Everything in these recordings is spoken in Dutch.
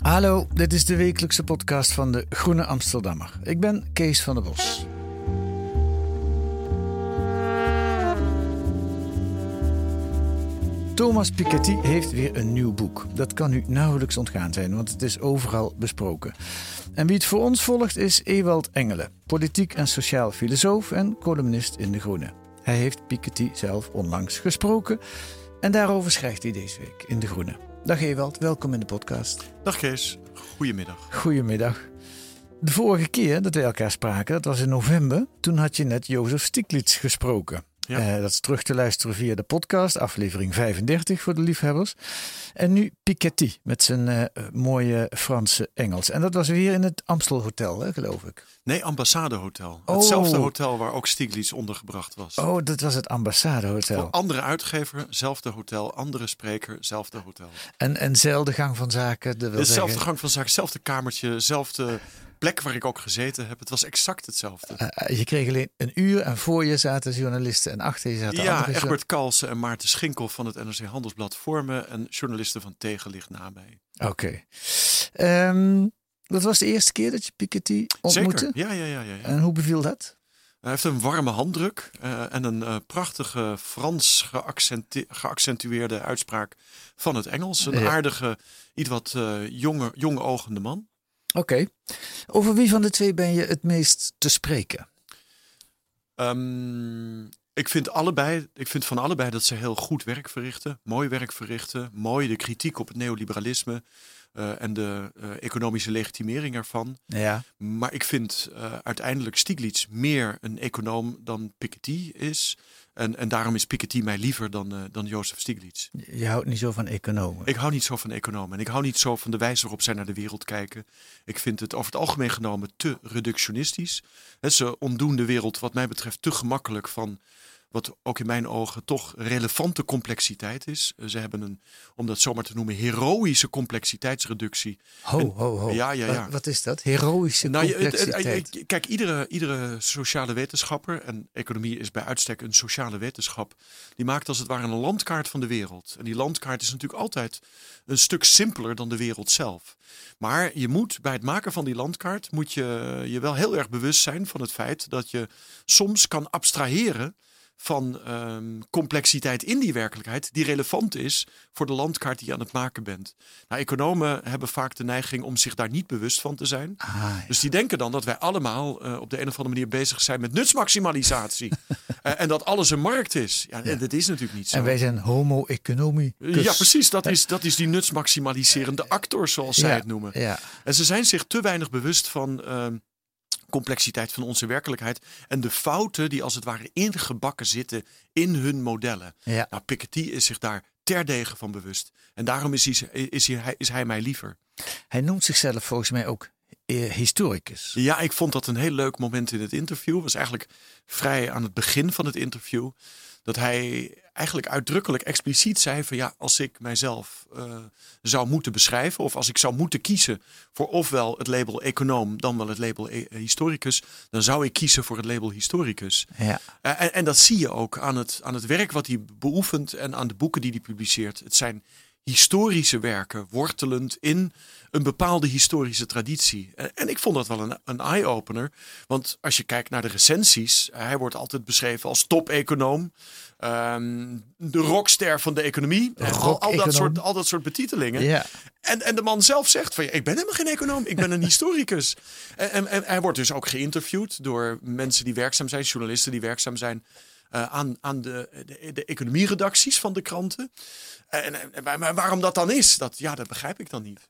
Hallo, dit is de wekelijkse podcast van de Groene Amsterdammer. Ik ben Kees van der Bos. Thomas Piketty heeft weer een nieuw boek. Dat kan u nauwelijks ontgaan zijn, want het is overal besproken. En wie het voor ons volgt is Ewald Engelen, politiek en sociaal filosoof en columnist in De Groene. Hij heeft Piketty zelf onlangs gesproken en daarover schrijft hij deze week in De Groene. Dag Ewald, welkom in de podcast. Dag Kees, goedemiddag. Goedemiddag. De vorige keer dat we elkaar spraken, dat was in november. Toen had je net Jozef Stiglitz gesproken. Ja. Eh, dat is terug te luisteren via de podcast, aflevering 35 voor de liefhebbers. En nu Piketty met zijn eh, mooie Franse Engels. En dat was weer in het Amstel Hotel, hè, geloof ik. Nee, Ambassadehotel. Oh. Hetzelfde hotel waar ook Stiglitz ondergebracht was. Oh, dat was het Ambassadehotel. Voor andere uitgever, zelfde hotel. Andere spreker, zelfde hotel. En, en zelfde gang van zaken. Dat wil Hetzelfde zeggen, gang van zaken, hetzelfde kamertje, hetzelfde plek waar ik ook gezeten heb. Het was exact hetzelfde. eh, je kreeg alleen een uur en voor je zaten journalisten en achter je zaten ja, andere Egbert Kalsen en Maarten Schinkel van het NRC Handelsblad voor me. En journalisten van Tegenlicht na mij. Oké. Ehm, dat was de eerste keer dat je Piketty ontmoette? Zeker, ja, ja, ja. ja, ja. En hoe beviel dat? Hij heeft een warme handdruk eh, en een eh, prachtige Frans geaccente- geaccentueerde uitspraak van het Engels. Een Ja. aardige, iets wat eh, jonge, jonge ogende man. Oké. Over wie van de twee ben je het meest te spreken? Ehm, ik vind allebei, ik vind van allebei dat ze heel goed werk verrichten, mooi werk verrichten, mooi de kritiek op het neoliberalisme eh, en de eh, economische legitimering ervan. Ja. Maar ik vind eh, uiteindelijk Stiglitz meer een econoom dan Piketty is. En, en daarom is Piketty mij liever dan, eh, dan Jozef Stiglitz. Je houdt niet zo van economen. Ik hou niet zo van economen. En ik hou niet zo van de wijze waarop zij naar de wereld kijken. Ik vind het over het algemeen genomen te reductionistisch. Hè, Ze ontdoen de wereld wat mij betreft te gemakkelijk van wat ook in mijn ogen toch relevante complexiteit is. Eh, Ze hebben een, om dat zomaar te noemen, heroïsche complexiteitsreductie. Ho, En- ho, ho. Ja, ja, ja. Wat, wat is dat? Heroïsche Nou, complexiteit. kijk, iedere, iedere sociale wetenschapper, en economie is bij uitstek een sociale wetenschap, die maakt als het ware een landkaart van de wereld. En die landkaart is natuurlijk altijd een stuk simpeler dan de wereld zelf. Maar je moet bij het maken van die landkaart, moet je je wel heel erg bewust zijn van het feit dat je soms kan abstraheren van ehm, complexiteit in die werkelijkheid die relevant is voor de landkaart die je aan het maken bent. Nou, economen hebben vaak de neiging om zich daar niet bewust van te zijn. Ah, ja. Dus die denken dan dat wij allemaal eh, op de een of andere manier bezig zijn met nutsmaximalisatie. Eh, en dat alles een markt is. Ja, en dat is natuurlijk niet zo. En wij zijn homo economicus. ja, precies. Dat is, dat is die nutsmaximaliserende actor, zoals zij het noemen. Ja. En ze zijn zich te weinig bewust van ehm, complexiteit van onze werkelijkheid. En de fouten die als het ware ingebakken zitten in hun modellen. Ja. Nou, Piketty is zich daar terdege van bewust. En daarom is hij, is hij, is hij mij liever. Hij noemt zichzelf volgens mij ook eh, historicus. Ja, ik vond dat een heel leuk moment in het interview. Het was eigenlijk vrij aan het begin van het interview. Dat hij eigenlijk uitdrukkelijk expliciet zei van ja, als ik mijzelf eh, zou moeten beschrijven. Of als ik zou moeten kiezen voor ofwel het label econoom dan wel het label e- historicus. Dan zou ik kiezen voor het label historicus. Ja. Eh, En, en dat zie je ook aan het, aan het werk wat hij beoefent en aan de boeken die hij publiceert. Het zijn historische werken, wortelend in een bepaalde historische traditie. En, ik vond dat wel een, een eye-opener. Want als je kijkt naar de recensies, hij wordt altijd beschreven als top-econoom. ehm, de rockster van de economie. En al, al, dat soort, al dat soort betitelingen. En, en de man zelf zegt van, ik ben helemaal geen econoom, ik ben een historicus. En, en, en hij wordt dus ook geïnterviewd door mensen die werkzaam zijn, journalisten die werkzaam zijn eh, aan, aan de, de, de economieredacties van de kranten. En, en, en maar waarom dat dan is, dat, ja, dat begrijp ik dan niet.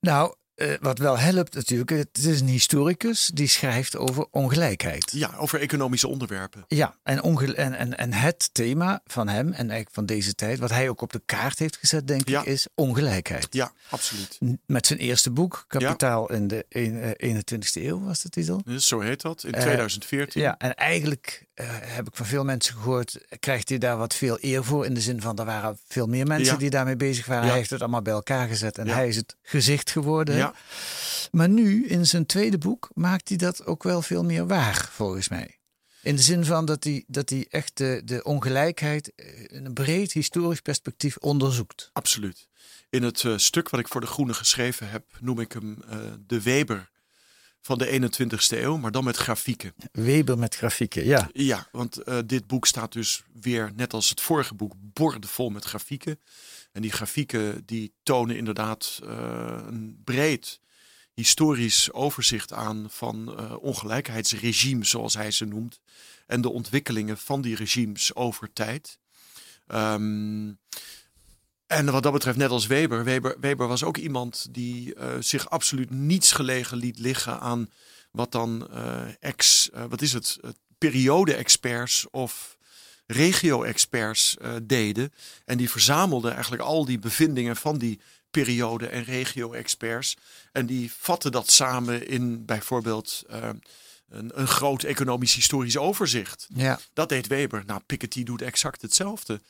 Nou, eh, wat wel helpt natuurlijk, het is een historicus die schrijft over ongelijkheid. Ja, over economische onderwerpen. Ja, en, en, en, en het thema van hem en eigenlijk van deze tijd, wat hij ook op de kaart heeft gezet, denk Ja. ik, is ongelijkheid. Ja, absoluut. Met zijn eerste boek, Kapitaal in de een- eh, 21ste eeuw, was de titel. Dus zo heet dat, in Eh, 2014. Ja, en eigenlijk eh, heb ik van veel mensen gehoord, krijgt hij daar wat veel eer voor. In de zin van, er waren veel meer mensen Ja. die daarmee bezig waren. Ja. Hij heeft het allemaal bij elkaar gezet en Ja. hij is het gezicht geworden. Ja. Maar nu, in zijn tweede boek, maakt hij dat ook wel veel meer waar, volgens mij. In de zin van dat hij, dat hij echt de, de ongelijkheid eh, in een breed historisch perspectief onderzoekt. Absoluut. In het eh, stuk wat ik voor De Groene geschreven heb, noem ik hem de Weber van de 21ste eeuw, maar dan met grafieken. Weber met grafieken, ja. Ja, want eh, dit boek staat dus weer, net als het vorige boek, bordevol met grafieken. En die grafieken die tonen inderdaad eh, een breed historisch overzicht aan van eh, ongelijkheidsregimes, zoals hij ze noemt. En de ontwikkelingen van die regimes over tijd. Ehm, en wat dat betreft, net als Weber, Weber, Weber was ook iemand die eh, zich absoluut niets gelegen liet liggen aan wat dan eh, ex, eh, wat is het, periode-experts of regio-experts deden. En die verzamelden eigenlijk al die bevindingen van die periode- en regio-experts. En die vatten dat samen in bijvoorbeeld een, een groot economisch-historisch overzicht. Ja, Dat deed Weber. Nou, Piketty doet exact hetzelfde.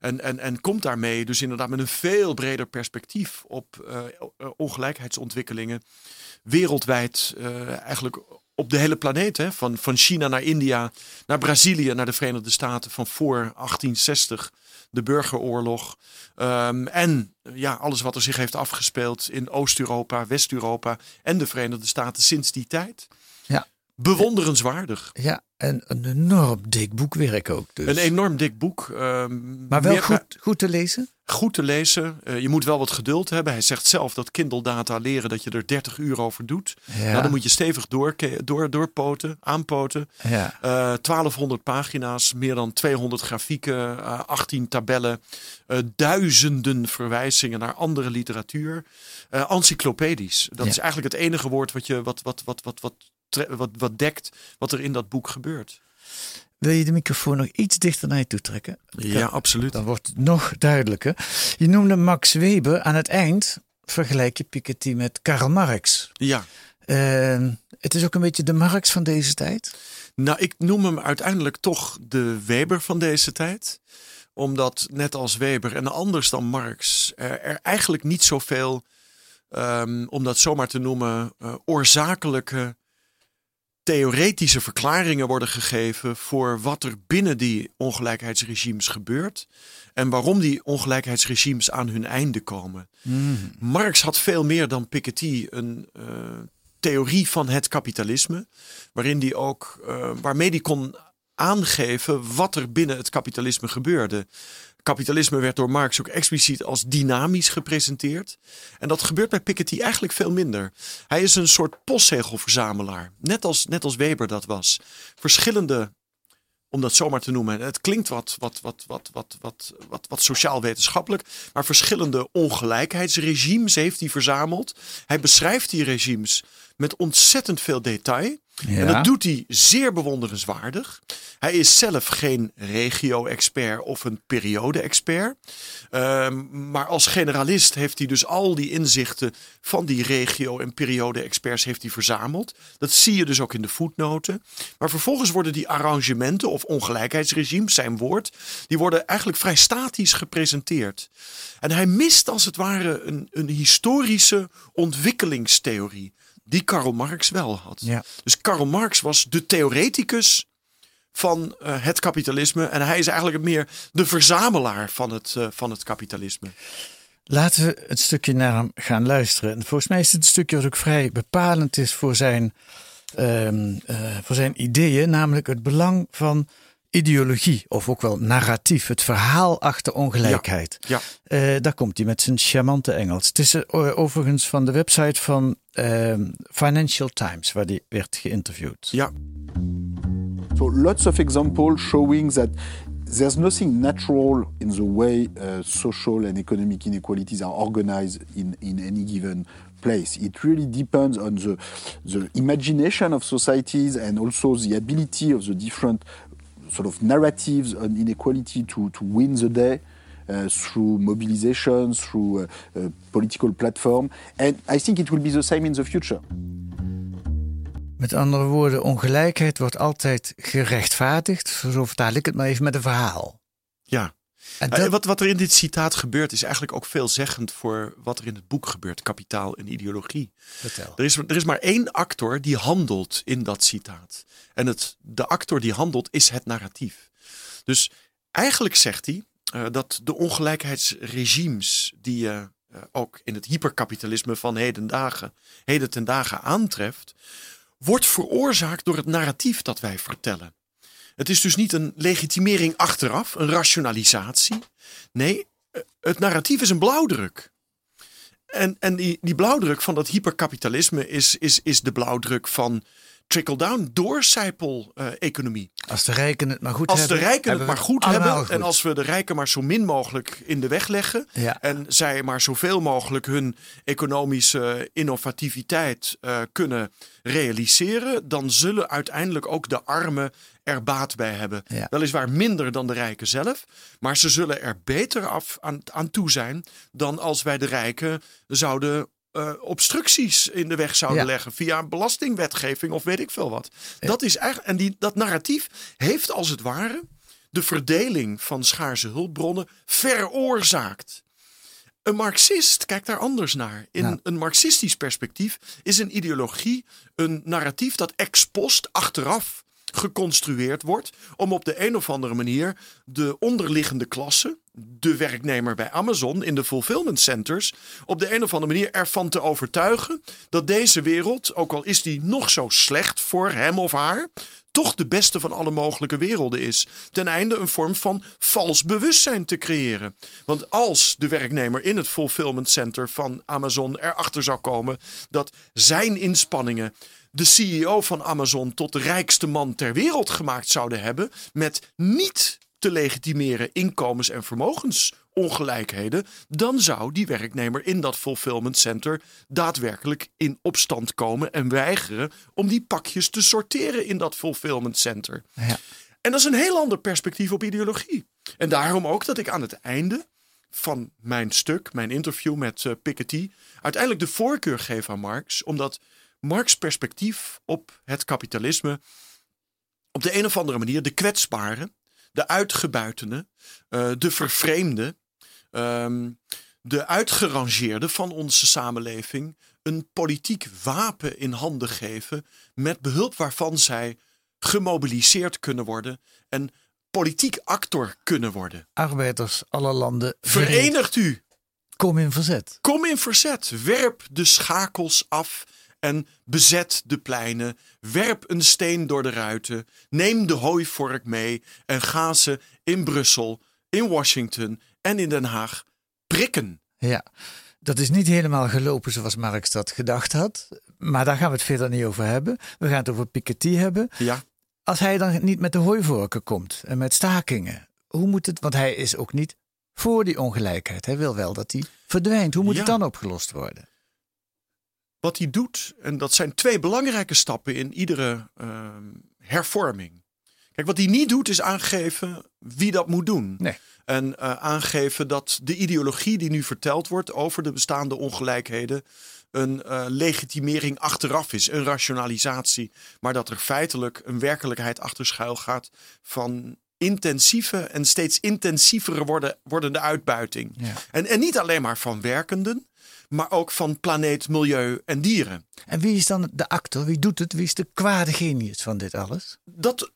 En, en, en komt daarmee dus inderdaad met een veel breder perspectief op eh, eh, ongelijkheidsontwikkelingen. Wereldwijd, eh, eigenlijk op de hele planeet. Hè? Van, van China naar India, naar Brazilië, naar de Verenigde Staten. Van voor 1860, de burgeroorlog. Ehm, en ja, alles wat er zich heeft afgespeeld in Oost-Europa, West-Europa en de Verenigde Staten sinds die tijd. Bewonderenswaardig. ja, en een enorm dik boekwerk ook. Dus. Een enorm dik boek. ehm, maar wel meer- goed, goed te lezen. goed te lezen. Eh, je moet wel wat geduld hebben. Hij zegt zelf dat Kindle data leren dat je er 30 uur over doet. Ja. Nou, dan moet je stevig door, door, doorpoten, aanpoten. Ja. Eh 1200 pagina's, meer dan 200 grafieken, eh, 18 tabellen, eh, duizenden verwijzingen naar andere literatuur. Eh, encyclopedisch. Dat Ja. is eigenlijk het enige woord wat, je, wat, wat, wat, wat, wat, wat, wat dekt wat er in dat boek gebeurt. Wil je de microfoon nog iets dichter naar je toe trekken? Ja, absoluut. Dan wordt het nog duidelijker. Je noemde Max Weber. Aan het eind vergelijk je Piketty met Karl Marx. Ja. Ehm, het is ook een beetje de Marx van deze tijd. Nou, ik noem hem uiteindelijk toch de Weber van deze tijd. Omdat net als Weber en anders dan Marx er, er eigenlijk niet zoveel, ehm, om dat zomaar te noemen, eh, oorzakelijke theoretische verklaringen worden gegeven voor wat er binnen die ongelijkheidsregimes gebeurt. En waarom die ongelijkheidsregimes aan hun einde komen. Marx had veel meer dan Piketty een eh, theorie van het kapitalisme, waarin die ook, eh, waarmee die kon aangeven wat er binnen het kapitalisme gebeurde. Kapitalisme werd door Marx ook expliciet als dynamisch gepresenteerd. En dat gebeurt bij Piketty eigenlijk veel minder. Hij is een soort postzegelverzamelaar, net als, net als Weber dat was. Verschillende om dat zomaar te noemen. Het klinkt wat, wat, wat, wat, wat, wat, wat, wat sociaal-wetenschappelijk, maar verschillende ongelijkheidsregimes heeft hij verzameld. Hij beschrijft die regimes met ontzettend veel detail. En dat doet hij zeer bewonderenswaardig. Hij is zelf geen regio-expert of een periode-expert. Ehm, maar als generalist heeft hij dus al die inzichten van die regio- en periode-experts heeft hij verzameld. Dat zie je dus ook in de voetnoten. Maar vervolgens worden die arrangementen of ongelijkheidsregimes, zijn woord, die worden eigenlijk vrij statisch gepresenteerd. En hij mist als het ware een, een historische ontwikkelingstheorie. Die Karl Marx wel had. Ja. Dus Karl Marx was de theoreticus van eh, het kapitalisme. En hij is eigenlijk meer de verzamelaar van het, eh, van het kapitalisme. Laten we het stukje naar hem gaan luisteren. En volgens mij is het een stukje wat ook vrij bepalend is voor zijn, ehm, eh, voor zijn ideeën, namelijk het belang van ideologie, of ook wel narratief, het verhaal achter ongelijkheid. Ja. Eh, daar komt hij met zijn charmante Engels. Het is eh, overigens van de website van ehm, Financial Times, waar hij werd geïnterviewd. Ja. So lots of examples showing that there's nothing natural in the way uh, social and economic inequalities are organized in, in any given place. It really depends on the, the imagination of societies and also the ability of the different sort of narratives on inequality to, to win the day. Uh, through mobilizations, through uh, uh, political platform, and I think it will be the same in the future. Met andere woorden, ongelijkheid wordt altijd gerechtvaardigd. Zo vertaal ik het maar even met een verhaal. Ja. En dat... wat, wat er in dit citaat gebeurt, is eigenlijk ook veelzeggend voor wat er in het boek gebeurt: kapitaal en ideologie. Vertel. Er is, er is maar één actor die handelt in dat citaat. En het, de actor die handelt is het narratief. Dus eigenlijk zegt hij uh, dat de ongelijkheidsregimes die je uh, ook in het hyperkapitalisme van heden, dagen, heden ten dagen aantreft, wordt veroorzaakt door het narratief dat wij vertellen. Het is dus niet een legitimering achteraf, een rationalisatie. Nee, het narratief is een blauwdruk. En, en die, die blauwdruk van dat hyperkapitalisme is, is, is de blauwdruk van trickle-down, doorcijpel-economie. als de rijken het maar goed als hebben. Als de rijken het maar goed hebben. Goed. En als we de rijken maar zo min mogelijk in de weg leggen. Ja. En zij maar zoveel mogelijk hun economische innovativiteit uh, kunnen realiseren. Dan zullen uiteindelijk ook de armen er baat bij hebben. Ja. Weliswaar minder dan de rijken zelf. Maar ze zullen er beter af aan, aan toe zijn dan als wij de rijken zouden uh, obstructies in de weg zouden Ja. leggen via belastingwetgeving of weet ik veel wat. Dat is eigenlijk, en die, dat narratief heeft als het ware de verdeling van schaarse hulpbronnen veroorzaakt. Een marxist kijkt daar anders naar. In Ja. een marxistisch perspectief is een ideologie een narratief dat ex post achteraf geconstrueerd wordt om op de een of andere manier de onderliggende klasse, de werknemer bij Amazon in de fulfillment centers, op de een of andere manier ervan te overtuigen dat deze wereld, ook al is die nog zo slecht voor hem of haar, toch de beste van alle mogelijke werelden is. Ten einde een vorm van vals bewustzijn te creëren. Want als de werknemer in het fulfillment center van Amazon erachter zou komen dat zijn inspanningen de CEO van Amazon tot de rijkste man ter wereld gemaakt zouden hebben met niet te legitimeren inkomens- en vermogensongelijkheden, dan zou die werknemer in dat fulfillment center daadwerkelijk in opstand komen en weigeren om die pakjes te sorteren in dat fulfillment center. Ja. En dat is een heel ander perspectief op ideologie. En daarom ook dat ik aan het einde van mijn stuk, mijn interview met uh, Piketty, uiteindelijk de voorkeur geef aan Marx, omdat Marx' perspectief op het kapitalisme op de een of andere manier de kwetsbare, de uitgebuitene, uh, de vervreemde, um, de uitgerangeerde van onze samenleving een politiek wapen in handen geven met behulp waarvan zij gemobiliseerd kunnen worden en politiek actor kunnen worden. Arbeiders, alle landen. Verenigt u. Kom in verzet. Kom in verzet. Werp de schakels af en bezet de pleinen. Werp een steen door de ruiten. Neem de hooivork mee en ga ze in Brussel, in Washington en in Den Haag prikken. Ja, dat is niet helemaal gelopen zoals Marx dat gedacht had. Maar daar gaan we het verder niet over hebben. We gaan het over Piketty hebben. Ja. Als hij dan niet met de hooivorken komt en met stakingen, hoe moet het? Want hij is ook niet voor die ongelijkheid. Hij wil wel dat die verdwijnt. Hoe moet Ja. het dan opgelost worden? Wat hij doet, en dat zijn twee belangrijke stappen in iedere ehm, hervorming. Kijk, wat hij niet doet is aangeven wie dat moet doen. Nee. En eh, aangeven dat de ideologie die nu verteld wordt over de bestaande ongelijkheden een eh, legitimering achteraf is, een rationalisatie. Maar dat er feitelijk een werkelijkheid achter schuil gaat van intensieve en steeds intensievere worden, wordende uitbuiting. Ja. En, en niet alleen maar van werkenden, maar ook van planeet, milieu en dieren. En wie is dan de actor? Wie doet het? Wie is de kwade genius van dit alles? Dat,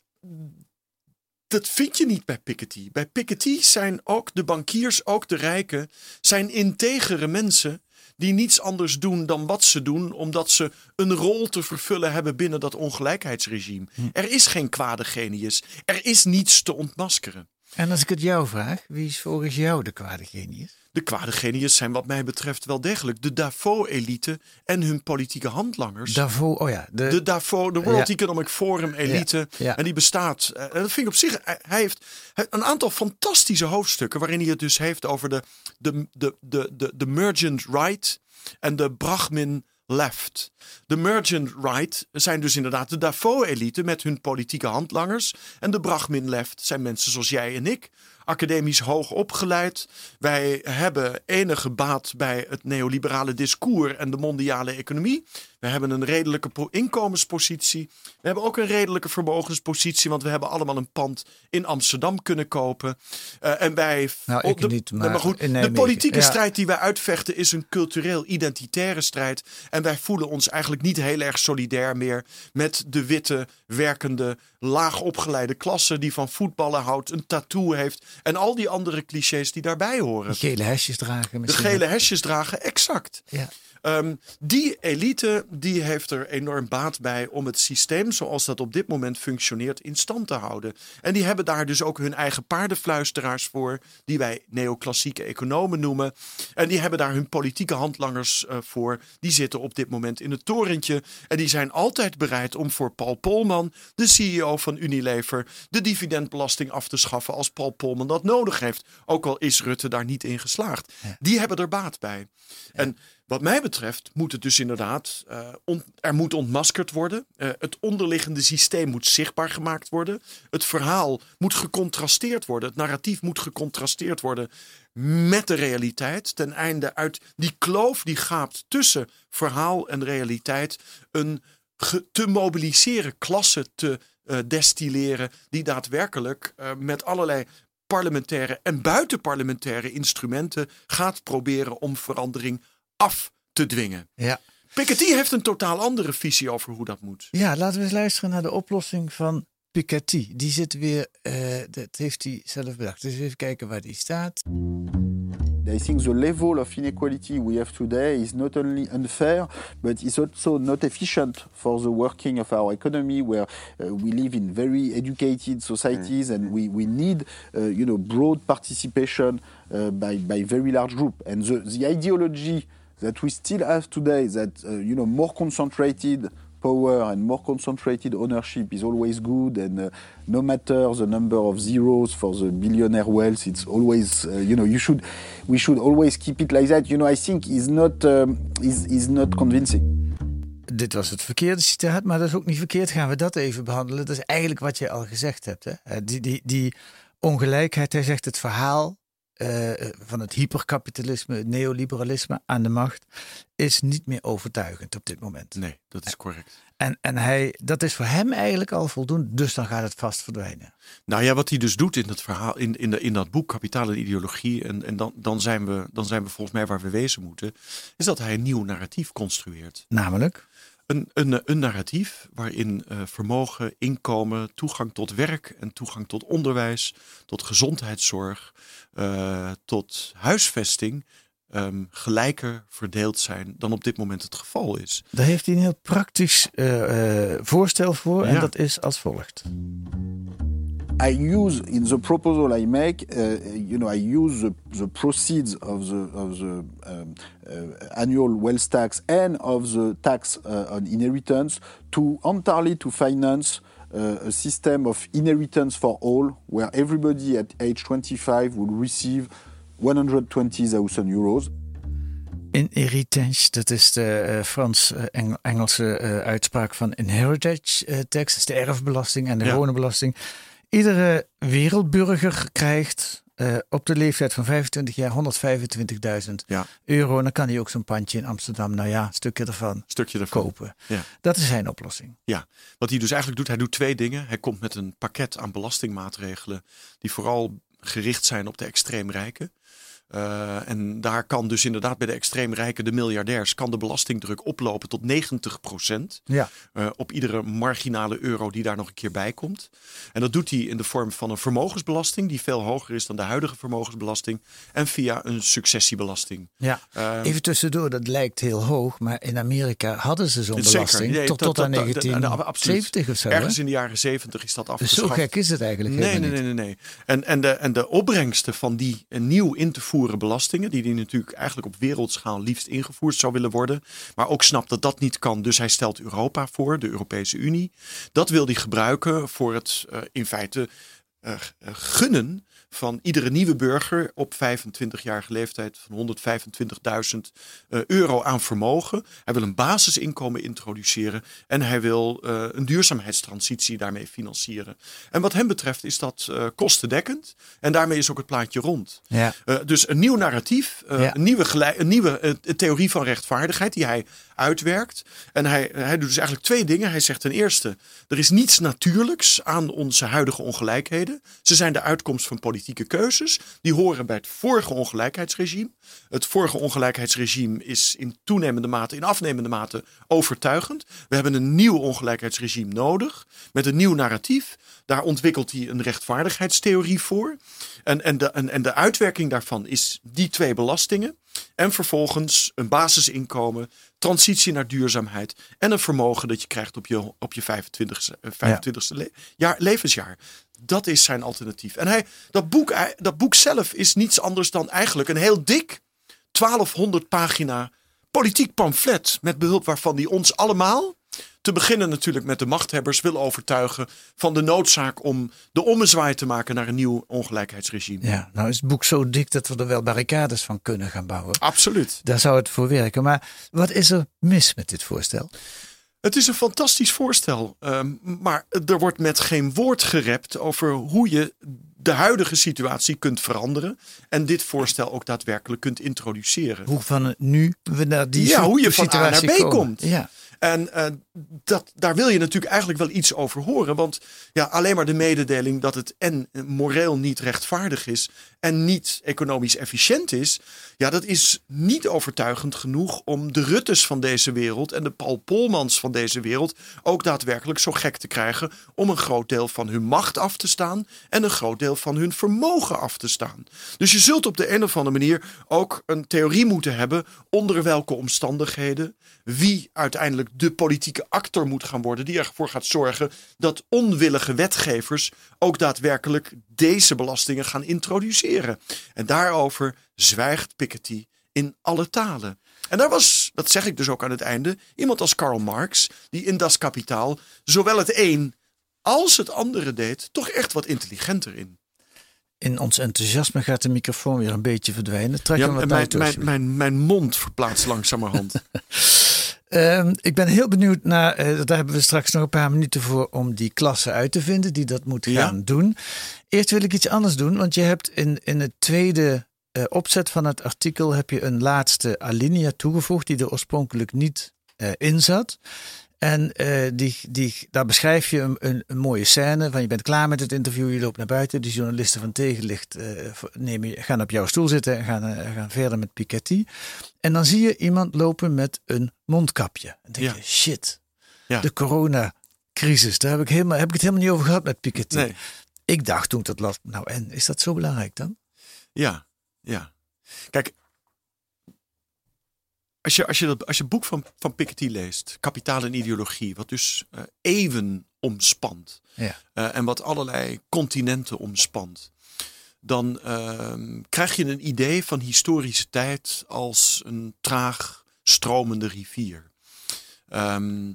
dat vind je niet bij Piketty. Bij Piketty zijn ook de bankiers, ook de rijken, zijn integere mensen die niets anders doen dan wat ze doen, omdat ze een rol te vervullen hebben binnen dat ongelijkheidsregime. Hm. Er is geen kwade genius. Er is niets te ontmaskeren. En als ik het jou vraag, wie is volgens jou de kwade genius? De kwade genius zijn wat mij betreft wel degelijk de Davos-elite en hun politieke handlangers. Davos, oh ja. De, de Davos, de World Ja. Economic Forum elite. Ja, ja. En die bestaat. eh, En dat vind ik op zich. Hij heeft een aantal fantastische hoofdstukken. waarin hij het dus heeft over de, de, de, de, de, de mergent right en de Brahmin left. De mergent right zijn dus inderdaad de Davos-elite met hun politieke handlangers. En de Brahmin left zijn mensen zoals jij en ik. Academisch hoog opgeleid. Wij hebben enige baat bij het neoliberale discours en de mondiale economie. We hebben een redelijke po- inkomenspositie. We hebben ook een redelijke vermogenspositie, want we hebben allemaal een pand in Amsterdam kunnen kopen. Eh, en wij. Nou, ik de, niet, maar goed, de politieke Ja. strijd die wij uitvechten is een cultureel-identitaire strijd. En wij voelen ons eigenlijk niet heel erg solidair meer met de witte, werkende, laag opgeleide klasse die van voetballen houdt, een tattoo heeft en al die andere clichés die daarbij horen. gele hesjes dragen De misschien. gele hesjes dragen, exact. Ja. Ehm, die elite die heeft er enorm baat bij om het systeem zoals dat op dit moment functioneert in stand te houden. En die hebben daar dus ook hun eigen paardenfluisteraars voor, die wij neoclassieke economen noemen. En die hebben daar hun politieke handlangers eh, voor. Die zitten op dit moment in het torentje. En die zijn altijd bereid om voor Paul Polman, de CEO van Unilever, de dividendbelasting af te schaffen als Paul Polman dat nodig heeft. Ook al is Rutte daar niet in geslaagd. Die hebben er baat bij. En wat mij betreft moet het dus inderdaad, eh, er moet ontmaskerd worden. Eh, het onderliggende systeem moet zichtbaar gemaakt worden. Het verhaal moet gecontrasteerd worden. Het narratief moet gecontrasteerd worden met de realiteit. Ten einde uit die kloof die gaapt tussen verhaal en realiteit een te mobiliseren klasse te eh, destilleren die daadwerkelijk met allerlei parlementaire en buitenparlementaire instrumenten gaat proberen om verandering af te dwingen. Ja. Piketty heeft een totaal andere visie over hoe dat moet. ja, laten we eens luisteren naar de oplossing van Piketty. Die zit weer, eh, dat heeft hij zelf bedacht. Dus even kijken waar die staat. I think the level of inequality we have today is not only unfair, but it's also not efficient for the working of our economy, where uh, we live in very educated societies, and we, we need, uh, you know, broad participation uh, by by very large group. And the the ideology that we still have today, that uh, you know, more concentrated power and more concentrated ownership is always good and uh, no matter the number of zeros for the billionaire wealth it's always uh, you know you should we should always keep it like that you know i think is not um, is is not convincing Dit was het verkeerde citaat, maar dat is ook niet verkeerd. Gaan we dat even behandelen? Dat is eigenlijk wat je al gezegd hebt. Hè? Eh, Die, die, die ongelijkheid, hij zegt het verhaal eh, van het hyperkapitalisme, het neoliberalisme aan de macht, is niet meer overtuigend op dit moment. Nee, dat is correct. En, en hij, dat is voor hem eigenlijk al voldoende, dus dan gaat het vast verdwijnen. Nou ja, wat hij dus doet in dat verhaal, in, in, de, in dat boek Kapitaal en Ideologie, en, en dan, dan, zijn we, dan zijn we volgens mij waar we wezen moeten, is dat hij een nieuw narratief construeert. Namelijk, Een, een, een narratief waarin eh, vermogen, inkomen, toegang tot werk en toegang tot onderwijs, tot gezondheidszorg, eh, tot huisvesting ehm, gelijker verdeeld zijn dan op dit moment het geval is. daar heeft hij een heel praktisch eh, voorstel voor en dat is als volgt. I use in the proposal I make, uh, you know, I use the, the proceeds of the of the um, uh, annual wealth tax and of the tax uh, on inheritance to entirely to finance uh, a system of inheritance for all, where everybody at age 25 would receive 120,000 euros. Inheritance, dat is de eh, Frans-Engelse eh, uitspraak van inheritance eh, tax, is de erfbelasting en de Ja. Iedere wereldburger krijgt eh, op de leeftijd van 25 jaar 125.000 Ja. euro. En dan kan hij ook zo'n pandje in Amsterdam, nou ja, een stukje ervan Stukje ervan. kopen. Ja. Dat is zijn oplossing. Ja, wat hij dus eigenlijk doet, hij doet twee dingen. Hij komt met een pakket aan belastingmaatregelen die vooral gericht zijn op de extreem rijken. Uh, en daar kan dus inderdaad bij de extreem rijken, de miljardairs, kan de belastingdruk oplopen tot 90 Ja. Uh, op iedere marginale euro die daar nog een keer bij komt. En dat doet hij in de vorm van een vermogensbelasting, die veel hoger is dan de huidige vermogensbelasting. En via een successiebelasting. Ja, uh, even tussendoor, dat lijkt heel hoog, maar in Amerika hadden ze zo'n belasting nee, tot, tot aan 1970 of zo. Ergens in de jaren 70 is dat afgeschaft. Dus zo gek is het eigenlijk nee, nee, nee, nee, nee. En, en, de, en de opbrengsten van die nieuw in te voeren belastingen, die hij natuurlijk eigenlijk op wereldschaal liefst ingevoerd zou willen worden, maar ook snapt dat dat niet kan. Dus hij stelt Europa voor, de Europese Unie. Dat wil hij gebruiken voor het uh, in feite uh, gunnen van iedere nieuwe burger op 25-jarige leeftijd van 125.000 uh, euro aan vermogen. Hij wil een basisinkomen introduceren en hij wil uh, een duurzaamheidstransitie daarmee financieren. En wat hem betreft is dat uh, kostendekkend en daarmee is ook het plaatje rond. Ja. dus een nieuw narratief, Ja. een nieuwe, een nieuwe theorie van rechtvaardigheid die hij uitwerkt. En hij, hij doet dus eigenlijk twee dingen. Hij zegt ten eerste, er is niets natuurlijks aan onze huidige ongelijkheden. Ze zijn de uitkomst van politieke keuzes. Die horen bij het vorige ongelijkheidsregime. Het vorige ongelijkheidsregime is in toenemende mate, in afnemende mate overtuigend. We hebben een nieuw ongelijkheidsregime nodig. Met een nieuw narratief. Daar ontwikkelt hij een rechtvaardigheidstheorie voor. En, en, de, en, en de uitwerking daarvan is die twee belastingen. En vervolgens een basisinkomen, transitie naar duurzaamheid en een vermogen dat je krijgt op je, op je 25ste, 25ste le jaar, levensjaar. Dat is zijn alternatief. En hij, dat, boek, dat boek zelf is niets anders dan eigenlijk een heel dik 1200 pagina politiek pamflet. Met behulp waarvan hij ons allemaal, te beginnen natuurlijk met de machthebbers, wil overtuigen van de noodzaak om de ommezwaai te maken naar een nieuw ongelijkheidsregime. Ja, nou is het boek zo dik dat we er wel barricades van kunnen gaan bouwen. Absoluut. Daar zou het voor werken. Maar wat is er mis met dit voorstel? Het is een fantastisch voorstel, um, maar er wordt met geen woord gerept over hoe je de huidige situatie kunt veranderen en dit voorstel ook daadwerkelijk kunt introduceren. Hoe van nu we naar die ja, hoe je van A naar B komen. komt. Ja. En uh, dat, daar wil je natuurlijk eigenlijk wel iets over horen. Want ja, alleen maar de mededeling dat het en moreel niet rechtvaardig is en niet economisch efficiënt is. Ja, dat is niet overtuigend genoeg om de Ruttes van deze wereld en de Paul Polmans van deze wereld ook daadwerkelijk zo gek te krijgen om een groot deel van hun macht af te staan en een groot deel van hun vermogen af te staan. Dus je zult op de een of andere manier ook een theorie moeten hebben onder welke omstandigheden wie uiteindelijk de politieke actor moet gaan worden die ervoor gaat zorgen dat onwillige wetgevers ook daadwerkelijk deze belastingen gaan introduceren. En daarover zwijgt Piketty in alle talen. En daar was, dat zeg ik dus ook aan het einde, iemand als Karl Marx, die in Das Kapitaal zowel het een als het andere deed, toch echt wat intelligenter in. In ons enthousiasme gaat de microfoon weer een beetje verdwijnen. Trek ja, hem wat mijn, mijn, mijn, mijn mond verplaatst langzamerhand. Uh, ik ben heel benieuwd naar, uh, daar hebben we straks nog een paar minuten voor om die klasse uit te vinden die dat moet gaan Ja. doen. Eerst wil ik iets anders doen, want je hebt in, in het tweede uh, opzet van het artikel heb je een laatste alinea toegevoegd die er oorspronkelijk niet uh, in zat. En uh, die, die, daar beschrijf je een, een, een, mooie scène van je bent klaar met het interview, je loopt naar buiten, de journalisten van tegenlicht uh, nemen, je- gaan op jouw stoel zitten en gaan, uh, gaan verder met Piketty. En dan zie je iemand lopen met een mondkapje. En denk Ja. je, shit, Ja. de coronacrisis, daar heb ik, helemaal, heb ik het helemaal niet over gehad met Piketty. Nee, Ik dacht toen ik dat las, nou en, is dat zo belangrijk dan? ja, ja. Kijk, als je, als je, dat, als je het boek van, van Piketty leest, Kapitaal en Ideologie, wat dus eh, eeuwen omspant Ja. eh, en wat allerlei continenten omspant, dan ehm, krijg je een idee van historische tijd als een traag stromende rivier. Ehm,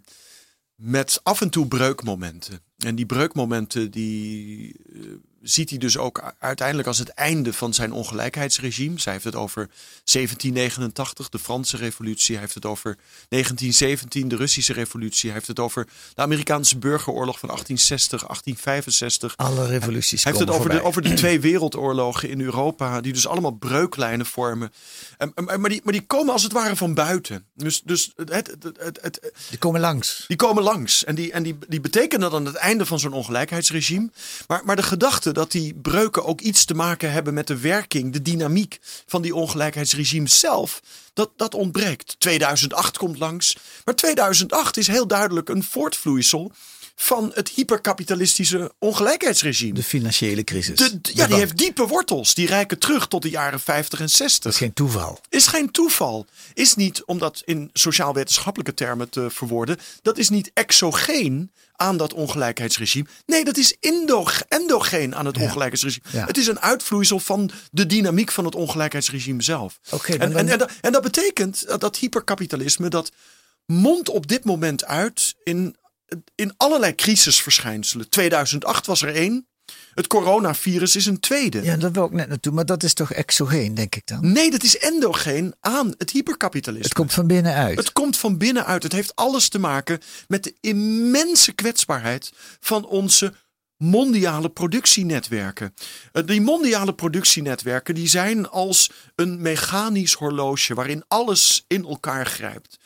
met af en toe breukmomenten. En die breukmomenten die eh, ziet hij dus ook uiteindelijk als het einde van zijn ongelijkheidsregime. Zij heeft het over 1789, de Franse revolutie. Hij heeft het over 1917, de Russische revolutie. Hij heeft het over de Amerikaanse burgeroorlog van 1860, 1865. Alle revoluties Hij heeft het over de, over de twee wereldoorlogen in Europa, die dus allemaal breuklijnen vormen. En, en- maar, die, maar die komen als het ware van buiten. Dus, dus het, het, het, het, het- Die komen langs. die komen langs. En die, en die, die betekenen dan het einde van zo'n ongelijkheidsregime. Maar, maar de gedachte dat die breuken ook iets te maken hebben met de werking, de dynamiek van die ongelijkheidsregime zelf, dat, dat ontbreekt. 2008 komt langs. Maar 2008 is heel duidelijk een voortvloeisel van het hyperkapitalistische ongelijkheidsregime. De financiële crisis. De, ja, die heeft diepe wortels. Die reiken terug tot de jaren 50 en 60. Dat is geen toeval. Is geen toeval. Is niet, om dat in sociaal-wetenschappelijke termen te verwoorden, dat is niet exogeen aan dat ongelijkheidsregime. Nee, dat is endogeen aan het ja. ongelijkheidsregime. Het is een uitvloeisel van de dynamiek van het ongelijkheidsregime zelf. Okay, en, en, en, en, dat betekent dat, dat hyperkapitalisme, dat mondt op dit moment uit in in allerlei crisisverschijnselen. 2008 was er één. Het coronavirus is een tweede. Ja, dat wil ik net naartoe. Maar dat is toch exogeen, denk ik dan? Nee, dat is endogeen aan het hyperkapitalisme. Het komt van binnenuit. Het komt van binnenuit. Het heeft alles te maken met de immense kwetsbaarheid van onze mondiale productienetwerken. Eh, die mondiale productienetwerken die zijn als een mechanisch horloge waarin alles in elkaar grijpt.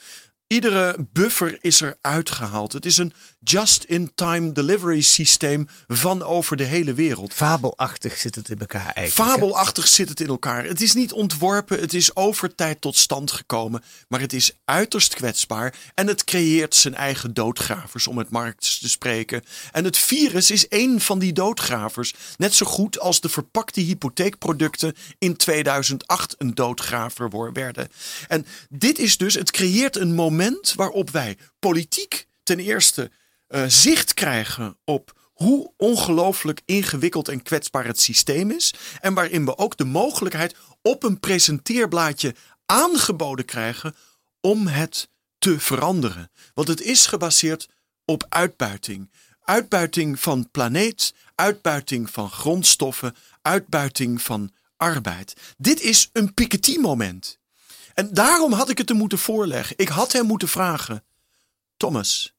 Iedere buffer is er uitgehaald. Het is een just-in-time delivery systeem van over de hele wereld. Fabelachtig zit het in elkaar eigenlijk. Fabelachtig zit het in elkaar. Het is niet ontworpen, het is over tijd tot stand gekomen. Maar het is uiterst kwetsbaar en het creëert zijn eigen doodgravers, om het Marx te spreken. En het virus is één van die doodgravers. Net zo goed als de verpakte hypotheekproducten in 2008 een doodgraver werden. En dit is dus, het creëert een moment waarop wij politiek ten eerste uh, zicht krijgen op hoe ongelooflijk ingewikkeld en kwetsbaar het systeem is. En waarin we ook de mogelijkheid op een presenteerblaadje aangeboden krijgen om het te veranderen. Want het is gebaseerd op uitbuiting. Uitbuiting van planeet, uitbuiting van grondstoffen, uitbuiting van arbeid. Dit is een Piketty-moment. En daarom had ik het hem moeten voorleggen. Ik had hem moeten vragen: Thomas,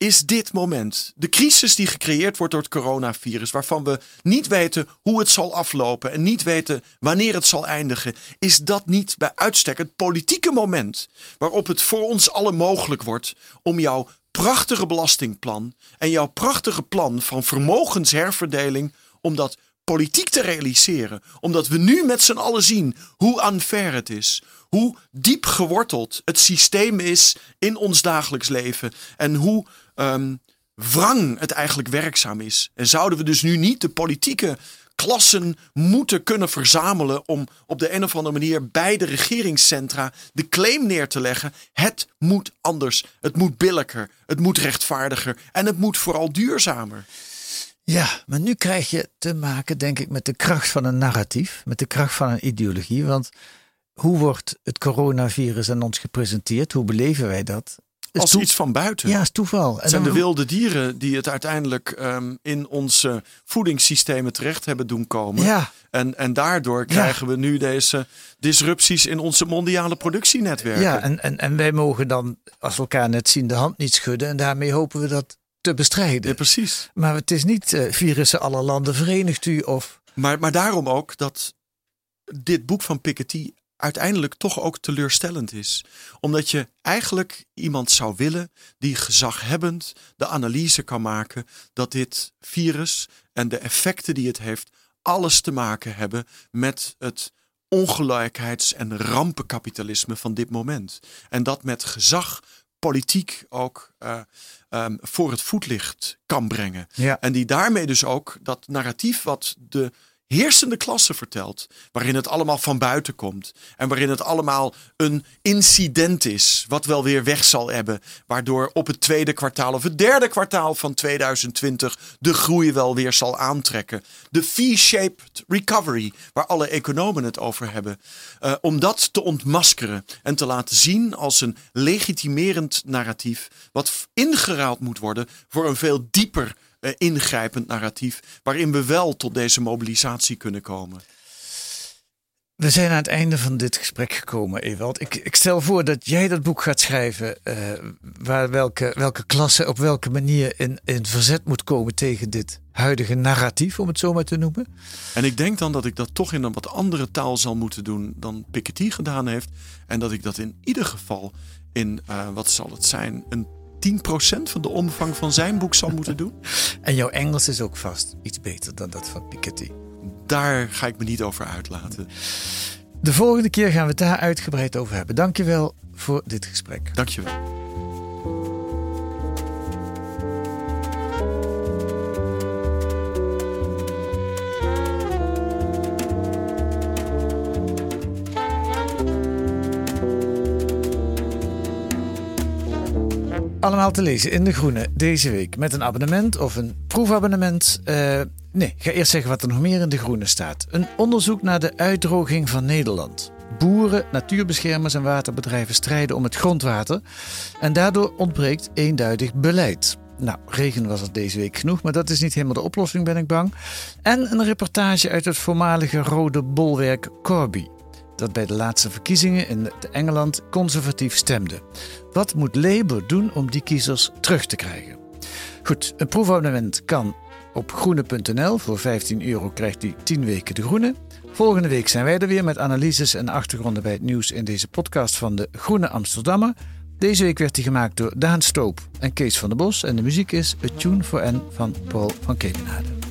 is dit moment, de crisis die gecreëerd wordt door het coronavirus, waarvan we niet weten hoe het zal aflopen en niet weten wanneer het zal eindigen, is dat niet bij uitstek het politieke moment waarop het voor ons allen mogelijk wordt om jouw prachtige belastingplan en jouw prachtige plan van vermogensherverdeling, om dat politiek te realiseren. Omdat we nu met z'n allen zien hoe unfair het is. Hoe diep geworteld het systeem is in ons dagelijks leven. En hoe um, wrang het eigenlijk werkzaam is. En zouden we dus nu niet de politieke klassen moeten kunnen verzamelen om op de een of andere manier bij de regeringscentra de claim neer te leggen. Het moet anders. Het moet billijker. Het moet rechtvaardiger. En het moet vooral duurzamer. Ja, maar nu krijg je te maken, denk ik, met de kracht van een narratief, met de kracht van een ideologie. Want hoe wordt het coronavirus aan ons gepresenteerd? Hoe beleven wij dat? Als iets van buiten. Ja, is toeval. Het zijn de wilde dieren die het uiteindelijk um, in onze voedingssystemen terecht hebben doen komen. Ja. En, en daardoor krijgen we nu deze disrupties in onze mondiale productienetwerken. Ja, en, en, en wij mogen dan, als we elkaar net zien, de hand niet schudden. En daarmee hopen we dat te bestrijden. Ja, precies. Maar het is niet uh, virussen alle landen verenigt u of... Maar, maar daarom ook dat dit boek van Piketty uiteindelijk toch ook teleurstellend is. Omdat je eigenlijk iemand zou willen die gezaghebbend de analyse kan maken dat dit virus en de effecten die het heeft alles te maken hebben met het ongelijkheids- en rampenkapitalisme van dit moment. En dat met gezag politiek ook uh, um, voor het voetlicht kan brengen. Ja. En die daarmee dus ook dat narratief wat de heersende klasse vertelt. Waarin het allemaal van buiten komt. En waarin het allemaal een incident is. Wat wel weer weg zal hebben. Waardoor op het tweede kwartaal of het derde kwartaal van 2020 de groei wel weer zal aantrekken. De V-shaped recovery, waar alle economen het over hebben. Uh, om dat te ontmaskeren en te laten zien als een legitimerend narratief. Wat ingeruild moet worden voor een veel dieper uh, ingrijpend narratief. Waarin we wel tot deze mobilisatie kunnen komen. We zijn aan het einde van dit gesprek gekomen, Ewald. Ik, ik stel voor dat jij dat boek gaat schrijven. Uh, waar welke, welke klasse op welke manier in, in verzet moet komen tegen dit huidige narratief, om het zo maar te noemen. En ik denk dan dat ik dat toch in een wat andere taal zal moeten doen dan Piketty gedaan heeft. En dat ik dat in ieder geval in, uh, wat zal het zijn, een 10% van de omvang van zijn boek zal moeten doen. En jouw Engels is ook vast iets beter dan dat van Piketty. Daar ga ik me niet over uitlaten. De volgende keer gaan we het daar uitgebreid over hebben. Dankjewel voor dit gesprek. Dankjewel. Allemaal te lezen in De Groene deze week met een abonnement of een proefabonnement. Uh, nee, ga eerst zeggen wat er nog meer in De Groene staat. Een onderzoek naar de uitdroging van Nederland. Boeren, natuurbeschermers en waterbedrijven strijden om het grondwater. En daardoor ontbreekt eenduidig beleid. Nou, regen was er deze week genoeg, maar dat is niet helemaal de oplossing, ben ik bang. En een reportage uit het voormalige rode bolwerk Corby dat bij de laatste verkiezingen in Engeland conservatief stemde. Wat moet Labour doen om die kiezers terug te krijgen? Goed, een proefabonnement kan op groene.nl. Voor 15 euro krijgt u 10 weken de groene. Volgende week zijn wij er weer met analyses en achtergronden bij het nieuws in deze podcast van de Groene Amsterdammer. Deze week werd die gemaakt door Daan Stoop en Kees van der Bos en de muziek is A Tune for N van Paul van Kemenade.